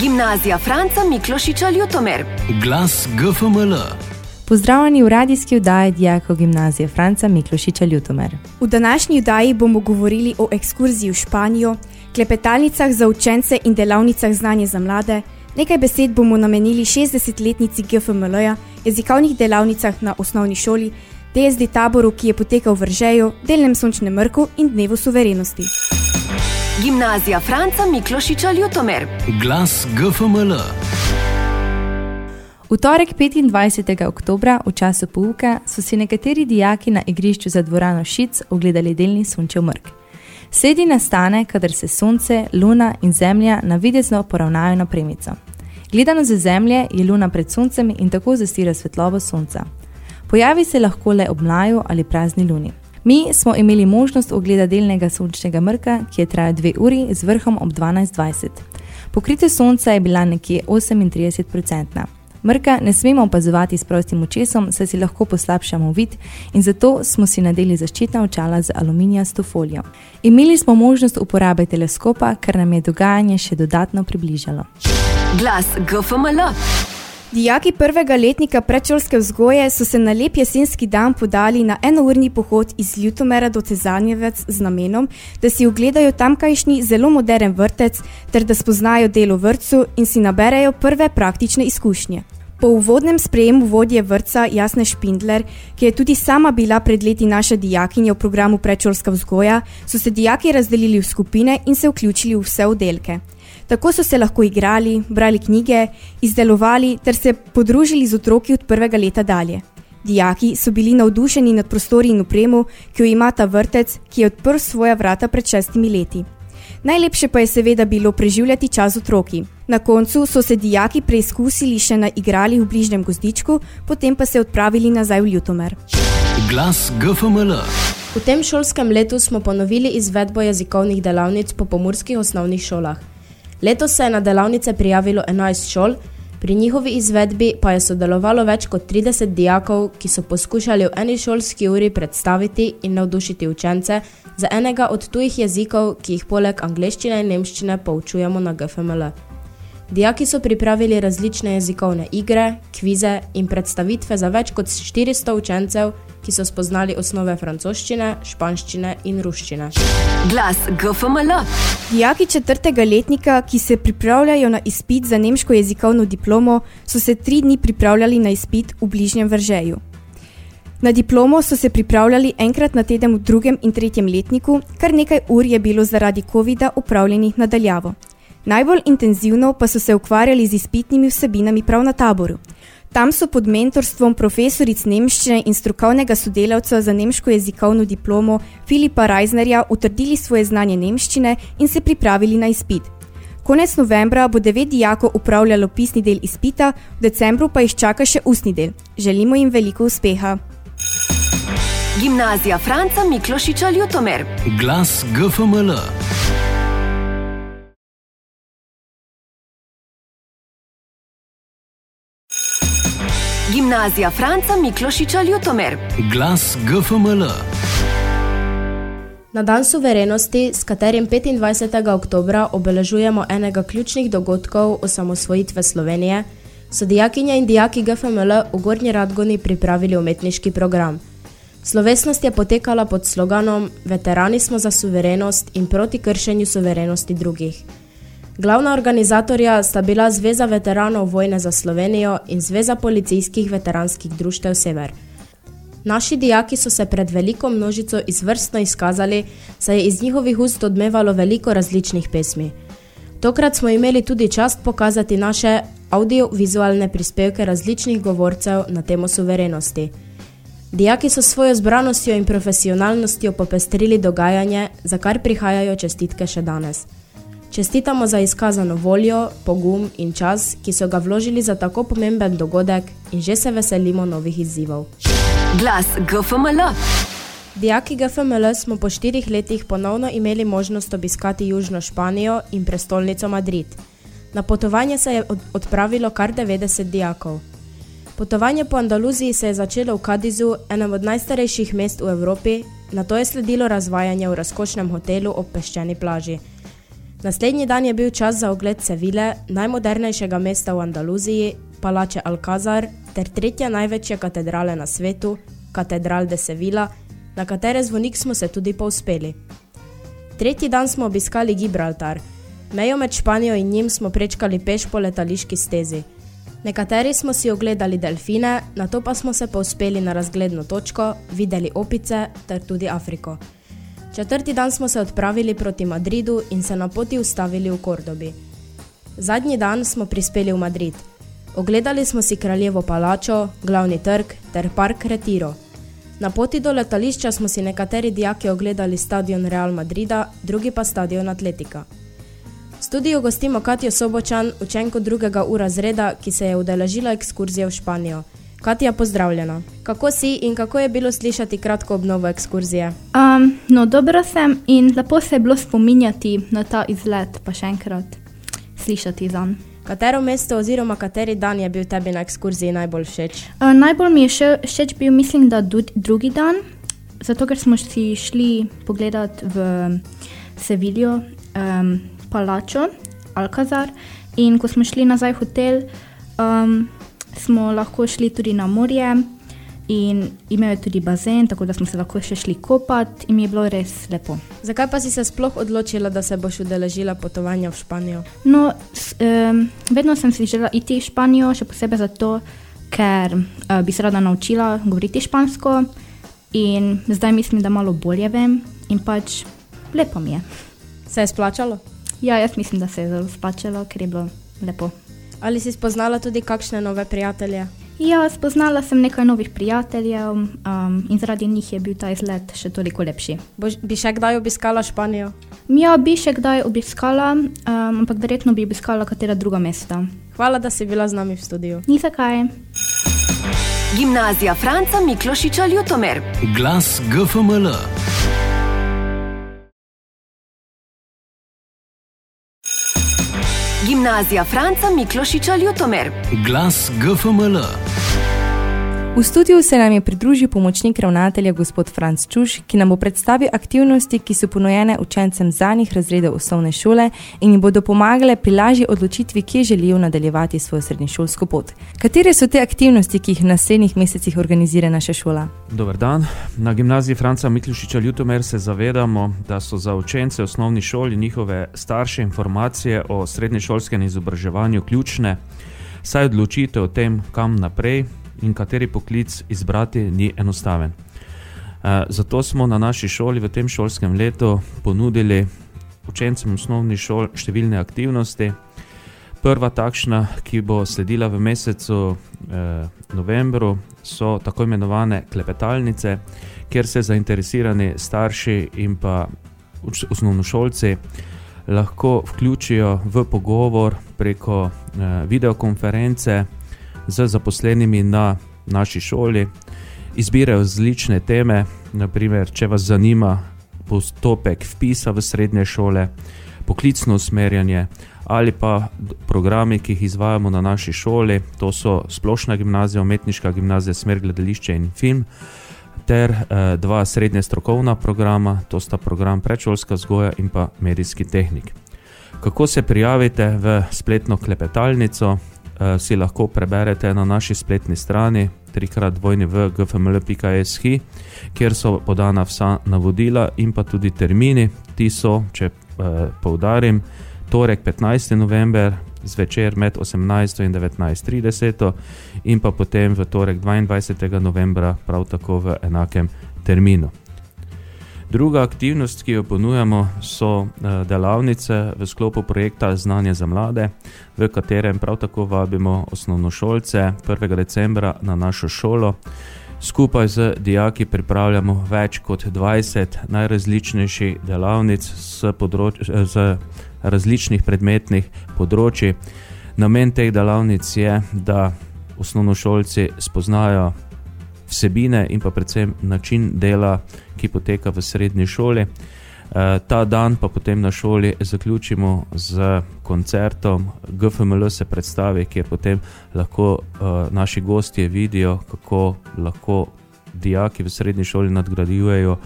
Gimnazija Franca Miklošiča Ljutomer. Glas GFML. Pozdravljeni v radijski vdaji Dijako gimnazije Franca Miklošiča Ljutomer. V današnji vdaji bomo govorili o ekskurziji v Španijo, klepetalnicah za učence in delavnicah znanje za mlade. Nekaj besed bomo namenili 60-letnici GFML-ja, jezikovnih delavnicah na osnovni šoli, DSD taboru, ki je potekal v Ržeju, delnem sončnem mrku in dnevu suverenosti. Gimnazija Franca Miklošiča Ljutomer. Glas GFML. V torek 25. oktober v času pouka so si nekateri dijaki na igrišču za dvorano Šic ogledali delni sončev mrk. Sredi nastane, kadar se sonce, luna in zemlja navidezno poravnajo na premico. Gledano za zemlje je luna pred soncem in tako zastira svetlobo sonca. Pojavi se lahko le ob mlaju ali prazni luni. Mi smo imeli možnost ogleda delnega sončnega mrka, ki je trajal dve uri z vrhom ob 12.20. Pokritost sonca je bila nekje 38%. Mrka ne smemo opazovati s prostim očesom, saj si lahko poslabšamo vid in zato smo si nadeli zaščitna očala z aluminijasto folijo. Imeli smo možnost uporabe teleskopa, kar nam je dogajanje še dodatno približalo. Glas GFML. Dijaki prvega letnika predšolske vzgoje so se na lep jesenski dan podali na enourni pohod iz Ljutomera do Cezanjevec z namenom, da si ogledajo tamkajšnji zelo modern vrtec ter da spoznajo delo vrtcu in si naberejo prve praktične izkušnje. Po uvodnem sprejemu vodje vrtca Jasne Špindler, ki je tudi sama bila pred leti naša dijakinja v programu predšolska vzgoja, so se dijaki razdelili v skupine in se vključili v vse oddelke. Tako so se lahko igrali, brali knjige, izdelovali ter se podružili z otroki od prvega leta dalje. Dijaki so bili navdušeni nad prostori in upremo, ki jo ima ta vrtec, ki je odprl svoja vrata pred šestimi leti. Najlepše pa je seveda bilo preživljati čas z otroki. Na koncu so se dijaki preizkusili še na igrali v bližnjem gozdičku, potem pa se odpravili nazaj v Ljutomer. Glas GFML. V tem šolskem letu smo ponovili izvedbo jezikovnih delavnic po pomorskih osnovnih šolah. Letos se je na delavnice prijavilo 11 šol, pri njihovi izvedbi pa je sodelovalo več kot 30 dijakov, ki so poskušali v eni šolski uri predstaviti in navdušiti učence za enega od tujih jezikov, ki jih poleg angleščine in nemščine poučujemo na GFML. Dijaki so pripravili različne jezikovne igre, kvize in predstavitve za več kot 400 učencev, ki so spoznali osnove francoščine, španščine in ruščine. Glas GFML. Dijaki četrtega letnika, ki se pripravljajo na izpit za nemško jezikovno diplomo, so se tri dni pripravljali na izpit v bližnjem Vržeju. Na diplomo so se pripravljali enkrat na teden v drugem in tretjem letniku, kar nekaj ur je bilo zaradi COVID-a upravljenih nadaljavo. Najbolj intenzivno pa so se ukvarjali z izpitnimi vsebinami prav na taboru. Tam so pod mentorstvom profesoric nemščine in strokovnega sodelavca za nemško jezikovno diplomo Filipa Reisnerja utrdili svoje znanje nemščine in se pripravili na izpit. Konec novembra bo devet dijakov upravljalo pisni del izpita, v decembru pa jih čaka še ustni del. Želimo jim veliko uspeha. Gimnazija Franca Miklošiča Ljutomer. Glas GFML. Gimnazija Franca Miklošiča Ljutomer. Glas GFML. Na dan suverenosti, s katerim 25. oktober obeležujemo enega ključnih dogodkov osamosvojitve Slovenije, so dijakinje in dijaki GFML v Gornji Radgoni pripravili umetniški program. Slovesnost je potekala pod sloganom Veterani smo za suverenost in proti kršenju suverenosti drugih. Glavna organizatorja sta bila Zveza veteranov vojne za Slovenijo in Zveza policijskih veteranskih društev Sever. Naši dijaki so se pred veliko množico izvrstno izkazali, saj je iz njihovih ust odmevalo veliko različnih pesmi. Tokrat smo imeli tudi čast pokazati naše audiovizualne prispevke različnih govorcev na temo suverenosti. Dijaki so svojo zbranostjo in profesionalnostjo popestrili dogajanje, za kar prihajajo čestitke še danes. Čestitamo za izkazano voljo, pogum in čas, ki so ga vložili za tako pomemben dogodek in že se veselimo novih izzivov. Glas GFML. Dijaki GFML smo po štirih letih ponovno imeli možnost obiskati Južno Španijo in prestolnico Madrid. Na potovanje se je odpravilo kar 90 dijakov. Potovanje po Andaluziji se je začelo v Kadizu, enem od najstarejših mest v Evropi, na to je sledilo razvajanje v razkošnem hotelu ob peščeni plaži. Naslednji dan je bil čas za ogled Sevile, najmodernejšega mesta v Andaluziji, palače Alcazar ter tretje največje katedrale na svetu, Katedral de Sevilla, na katere zvonik smo se tudi povzpeli. Tretji dan smo obiskali Gibraltar. Mejo med Španijo in njim smo prečkali peš po letališki stezi. Nekateri smo si ogledali delfine, na to pa smo se povzpeli na razgledno točko, videli opice ter tudi Afriko. Četrti dan smo se odpravili proti Madridu in se na poti ustavili v Kordobi. Zadnji dan smo prispeli v Madrid. Ogledali smo si kraljevo palačo, glavni trg ter park Retiro. Na poti do letališča smo si nekateri dijaki ogledali stadion Real Madrida, drugi pa stadion Atletika. V studiu gostimo Katijo Sobočan, učenko drugega ura zreda, ki se je udeležila ekskurzije v Španijo. Katja, pozdravljena. Kako si in kako je bilo slišati kratko obnovo ekskurzije? Um, no, dobro sem in lepo se je bilo spominjati na ta izlet, pa še enkrat slišati za njim. Katero mesto oziroma kateri dan je bil tebi na ekskurziji najbolj všeč? Uh, najbolj mi je še, všeč bil, mislim, da drugi dan, zato ker smo si šli pogledat v Seviljo, um, palačo Alcazar in ko smo šli nazaj v hotel, um, smo lahko šli tudi na morje in imel je tudi bazen, tako da smo se lahko še šli kopati in mi je bilo res lepo. Zakaj pa si se sploh odločila, da se boš udeležila potovanja v Španijo? No, s, um, vedno sem si želela iti v Španijo, še posebej zato, ker uh, bi se rada naučila govoriti špansko in zdaj mislim, da malo bolje vem in pač lepo mi je. Se je splačalo? Ja, jaz mislim, da se je zelo splačalo, ker je bilo lepo. Ali si spoznala tudi kakšne nove prijatelje? Ja, spoznala sem nekaj novih prijateljev um, in zaradi njih je bil ta izlet še toliko lepši. Boš, bi še kdaj obiskala Španijo? Ja, bi še kdaj obiskala, um, ampak verjetno bi obiskala katera druga mesta. Hvala, da si bila z nami v studiu. Ni zakaj. Gimnazija Franca Miklošiča Ljutomer. Glas GFML. Gimnazija Franca Miklošiča Ljutomer. Glas GFML. V studiu se nam je pridružil pomočnik ravnatelja gospod Franc Čuš, ki nam bo predstavil aktivnosti, ki so ponujene učencem zadnjih razredov osnovne šole in jim bodo pomagale pri lažji odločitvi, kje želijo nadaljevati svojo srednješolsko pot. Katere so te aktivnosti, ki jih v naslednjih mesecih organizira naša šola? Dober dan. Na gimnaziji Franca Miklušiča Ljutomer se zavedamo, da so za učence osnovnih šol in njihove starše informacije o srednješolskem izobraževanju ključne, saj odločitev o tem, kam naprej in kateri poklic izbrati, ni enostaven. Eh, Zato smo na naši šoli v tem šolskem letu ponudili učencem osnovnih šol številne aktivnosti. Prva takšna, ki bo sledila v mesecu eh, novembru, so tako imenovane klepetalnice, kjer se zainteresirani starši in pa osnovnošolci lahko vključijo v pogovor preko eh, videokonference z zaposlenimi na naši šoli, izbirajo različne teme, naprimer, če vas zanima postopek vpisa v srednje šole, poklicno usmerjanje ali pa programi, ki jih izvajamo na naši šoli, to so splošna gimnazija, umetniška gimnazija, smer gledališče in film, ter eh, dva srednje strokovna programa, to sta program predšolska vzgoja in pa medijski tehnik. Kako se prijavite v spletno klepetalnico, si lahko preberete na naši spletni strani trikrat vojni v gfml.sh, kjer so podana vsa navodila in pa tudi termini. Ti so, če eh, poudarim, torek 15. november zvečer med 18. in 19.30 in pa potem v torek 22. novembra prav tako v enakem terminu. Druga aktivnost, ki jo ponujamo, so eh, delavnice v sklopu projekta Znanje za mlade, v katerem prav tako vabimo osnovnošolce 1. decembra na našo šolo. Skupaj z dijaki pripravljamo več kot 20 najrazličnejših delavnic z, področ, z različnih predmetnih področji. Namen teh delavnic je, da osnovnošolci spoznajo vsebine in pa predvsem način dela, ki poteka v srednji šoli. Eh, Ta dan pa potem na šoli zaključimo z koncertom, GFML se predstavi, kjer potem lahko uh, naši gostje vidijo, kako lahko dijaki v srednji šoli nadgrajujejo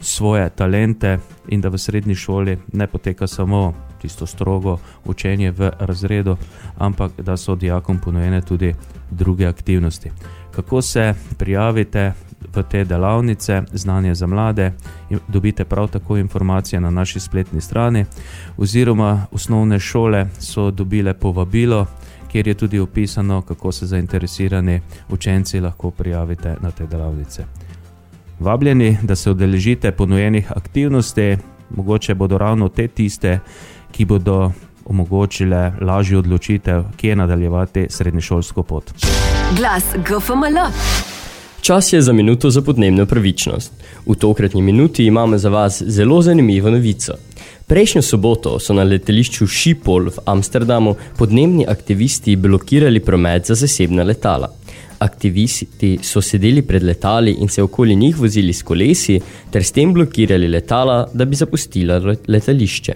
svoje talente in da v srednji šoli ne poteka samo tisto strogo učenje v razredu, ampak da so dijakom ponujene tudi druge aktivnosti. Kako se prijavite v te delavnice, znanje za mlade, dobite prav tako informacije na naši spletni strani, oziroma osnovne šole so dobile povabilo, kjer je tudi opisano, kako se zainteresirani učenci lahko prijavite na te delavnice. Vabljeni, da se udeležite ponujenih aktivnosti, mogoče bodo ravno te tiste, ki bodo omogočile lažjo odločitev, kje nadaljevati srednješolsko pot. Glas GFML. Čas je za minuto za podnebno pravičnost. V tokratni minuti imamo za vas zelo zanimivo novico. Prejšnjo soboto so na letališču Schiphol v Amsterdamu podnebni aktivisti blokirali promet za zasebna letala. Aktivisti so sedeli pred letali in se okoli njih vozili s kolesi, ter s tem blokirali letala, da bi zapustila letališče.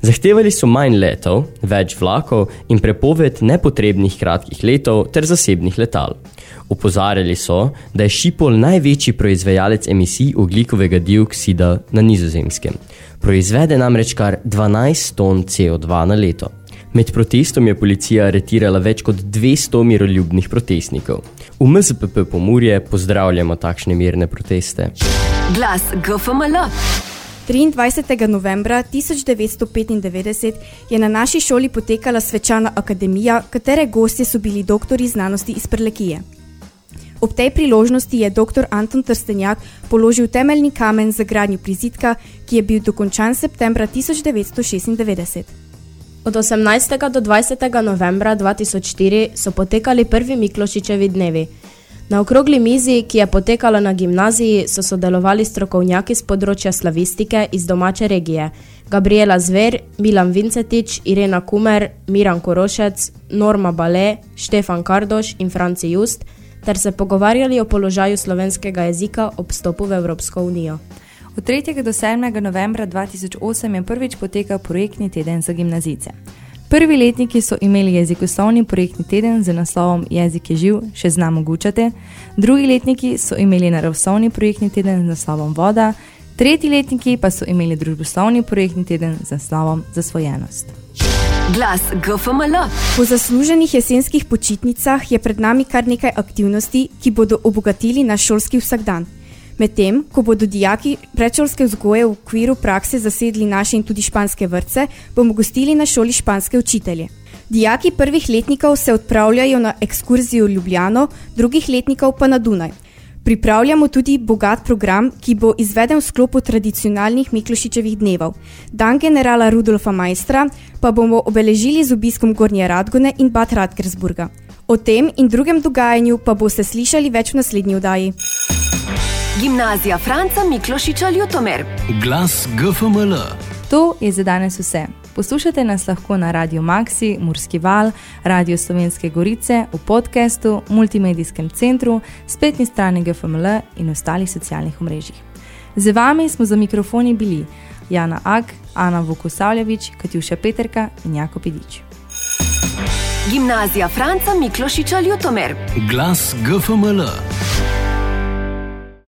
Zahtevali so manj letov, več vlakov in prepoved nepotrebnih kratkih letov ter zasebnih letal. Upozarjali so, da je Šipol največji proizvajalec emisij oglikovega dioksida na nizozemskem. Proizvede namreč kar 12 ton CO2 na leto. Med protestom je policija aretirala več kot 200 miroljubnih protestnikov. V MZPP Pomurje pozdravljamo takšne mirne proteste. Glas GFML. 23. novembra 1995 je na naši šoli potekala svečana akademija, katere gostje so bili doktori znanosti iz Prlekije. Ob tej priložnosti je dr. Anton Trstenjak položil temeljni kamen za gradnjo prizidka, ki je bil dokončan septembra 1996. Od 18. do 20. novembra 2004 so potekali prvi Miklošičevi dnevi. Na okrogli mizi, ki je potekala na gimnaziji, so sodelovali strokovnjaki z področja slavistike iz domače regije. Gabriela Zver, Milan Vincetič, Irena Kumer, Miran Korošec, Norma Bale, Štefan Kardoš in Franci Just, ter se pogovarjali o položaju slovenskega jezika ob stopu v Evropsko unijo. Od 3. do 7. novembra 2008 je prvič potekal projektni teden za gimnazice. Prvi letniki so imeli jezikoslovni projektni teden z naslovom Jezik je živ, še znamo gučate, drugi letniki so imeli naravoslovni projektni teden z naslovom Voda, tretji letniki pa so imeli družboslovni projektni teden z naslovom Zasvojenost. Glas GFML. Po zasluženih jesenskih počitnicah je pred nami kar nekaj aktivnosti, ki bodo obogatili naš šolski vsakdan. Medtem, ko bodo dijaki predšolske vzgoje v okviru prakse zasedli naše in tudi španske vrtce, bomo gostili na šoli španske učitelje. Dijaki prvih letnikov se odpravljajo na ekskurzijo v Ljubljano, drugih letnikov pa na Dunaj. Pripravljamo tudi bogat program, ki bo izveden v sklopu tradicionalnih Miklošičevih dnevov. Dan generala Rudolfa Majstra pa bomo obeležili z obiskom Gornje Radgone in Bad Radkersburga. O tem in drugem dogajanju pa boste slišali več v naslednji vdaji. Gimnazija Franca Miklošiča Ljutomer. Glas GFML. To je za danes vse. Poslušate nas lahko na Radio Maxi, Murski val, Radio Slovenske Gorice, v podkastu, multimedijskem centru, spletni strani GFML in ostalih socialnih omrežjih. Z vami smo za mikrofoni bili Jana Ag, Ana Vukosavljevič, Katjuša Peterka in Jakob Idič. Gimnazija Franca Miklošiča Ljutomer. Glas GFML.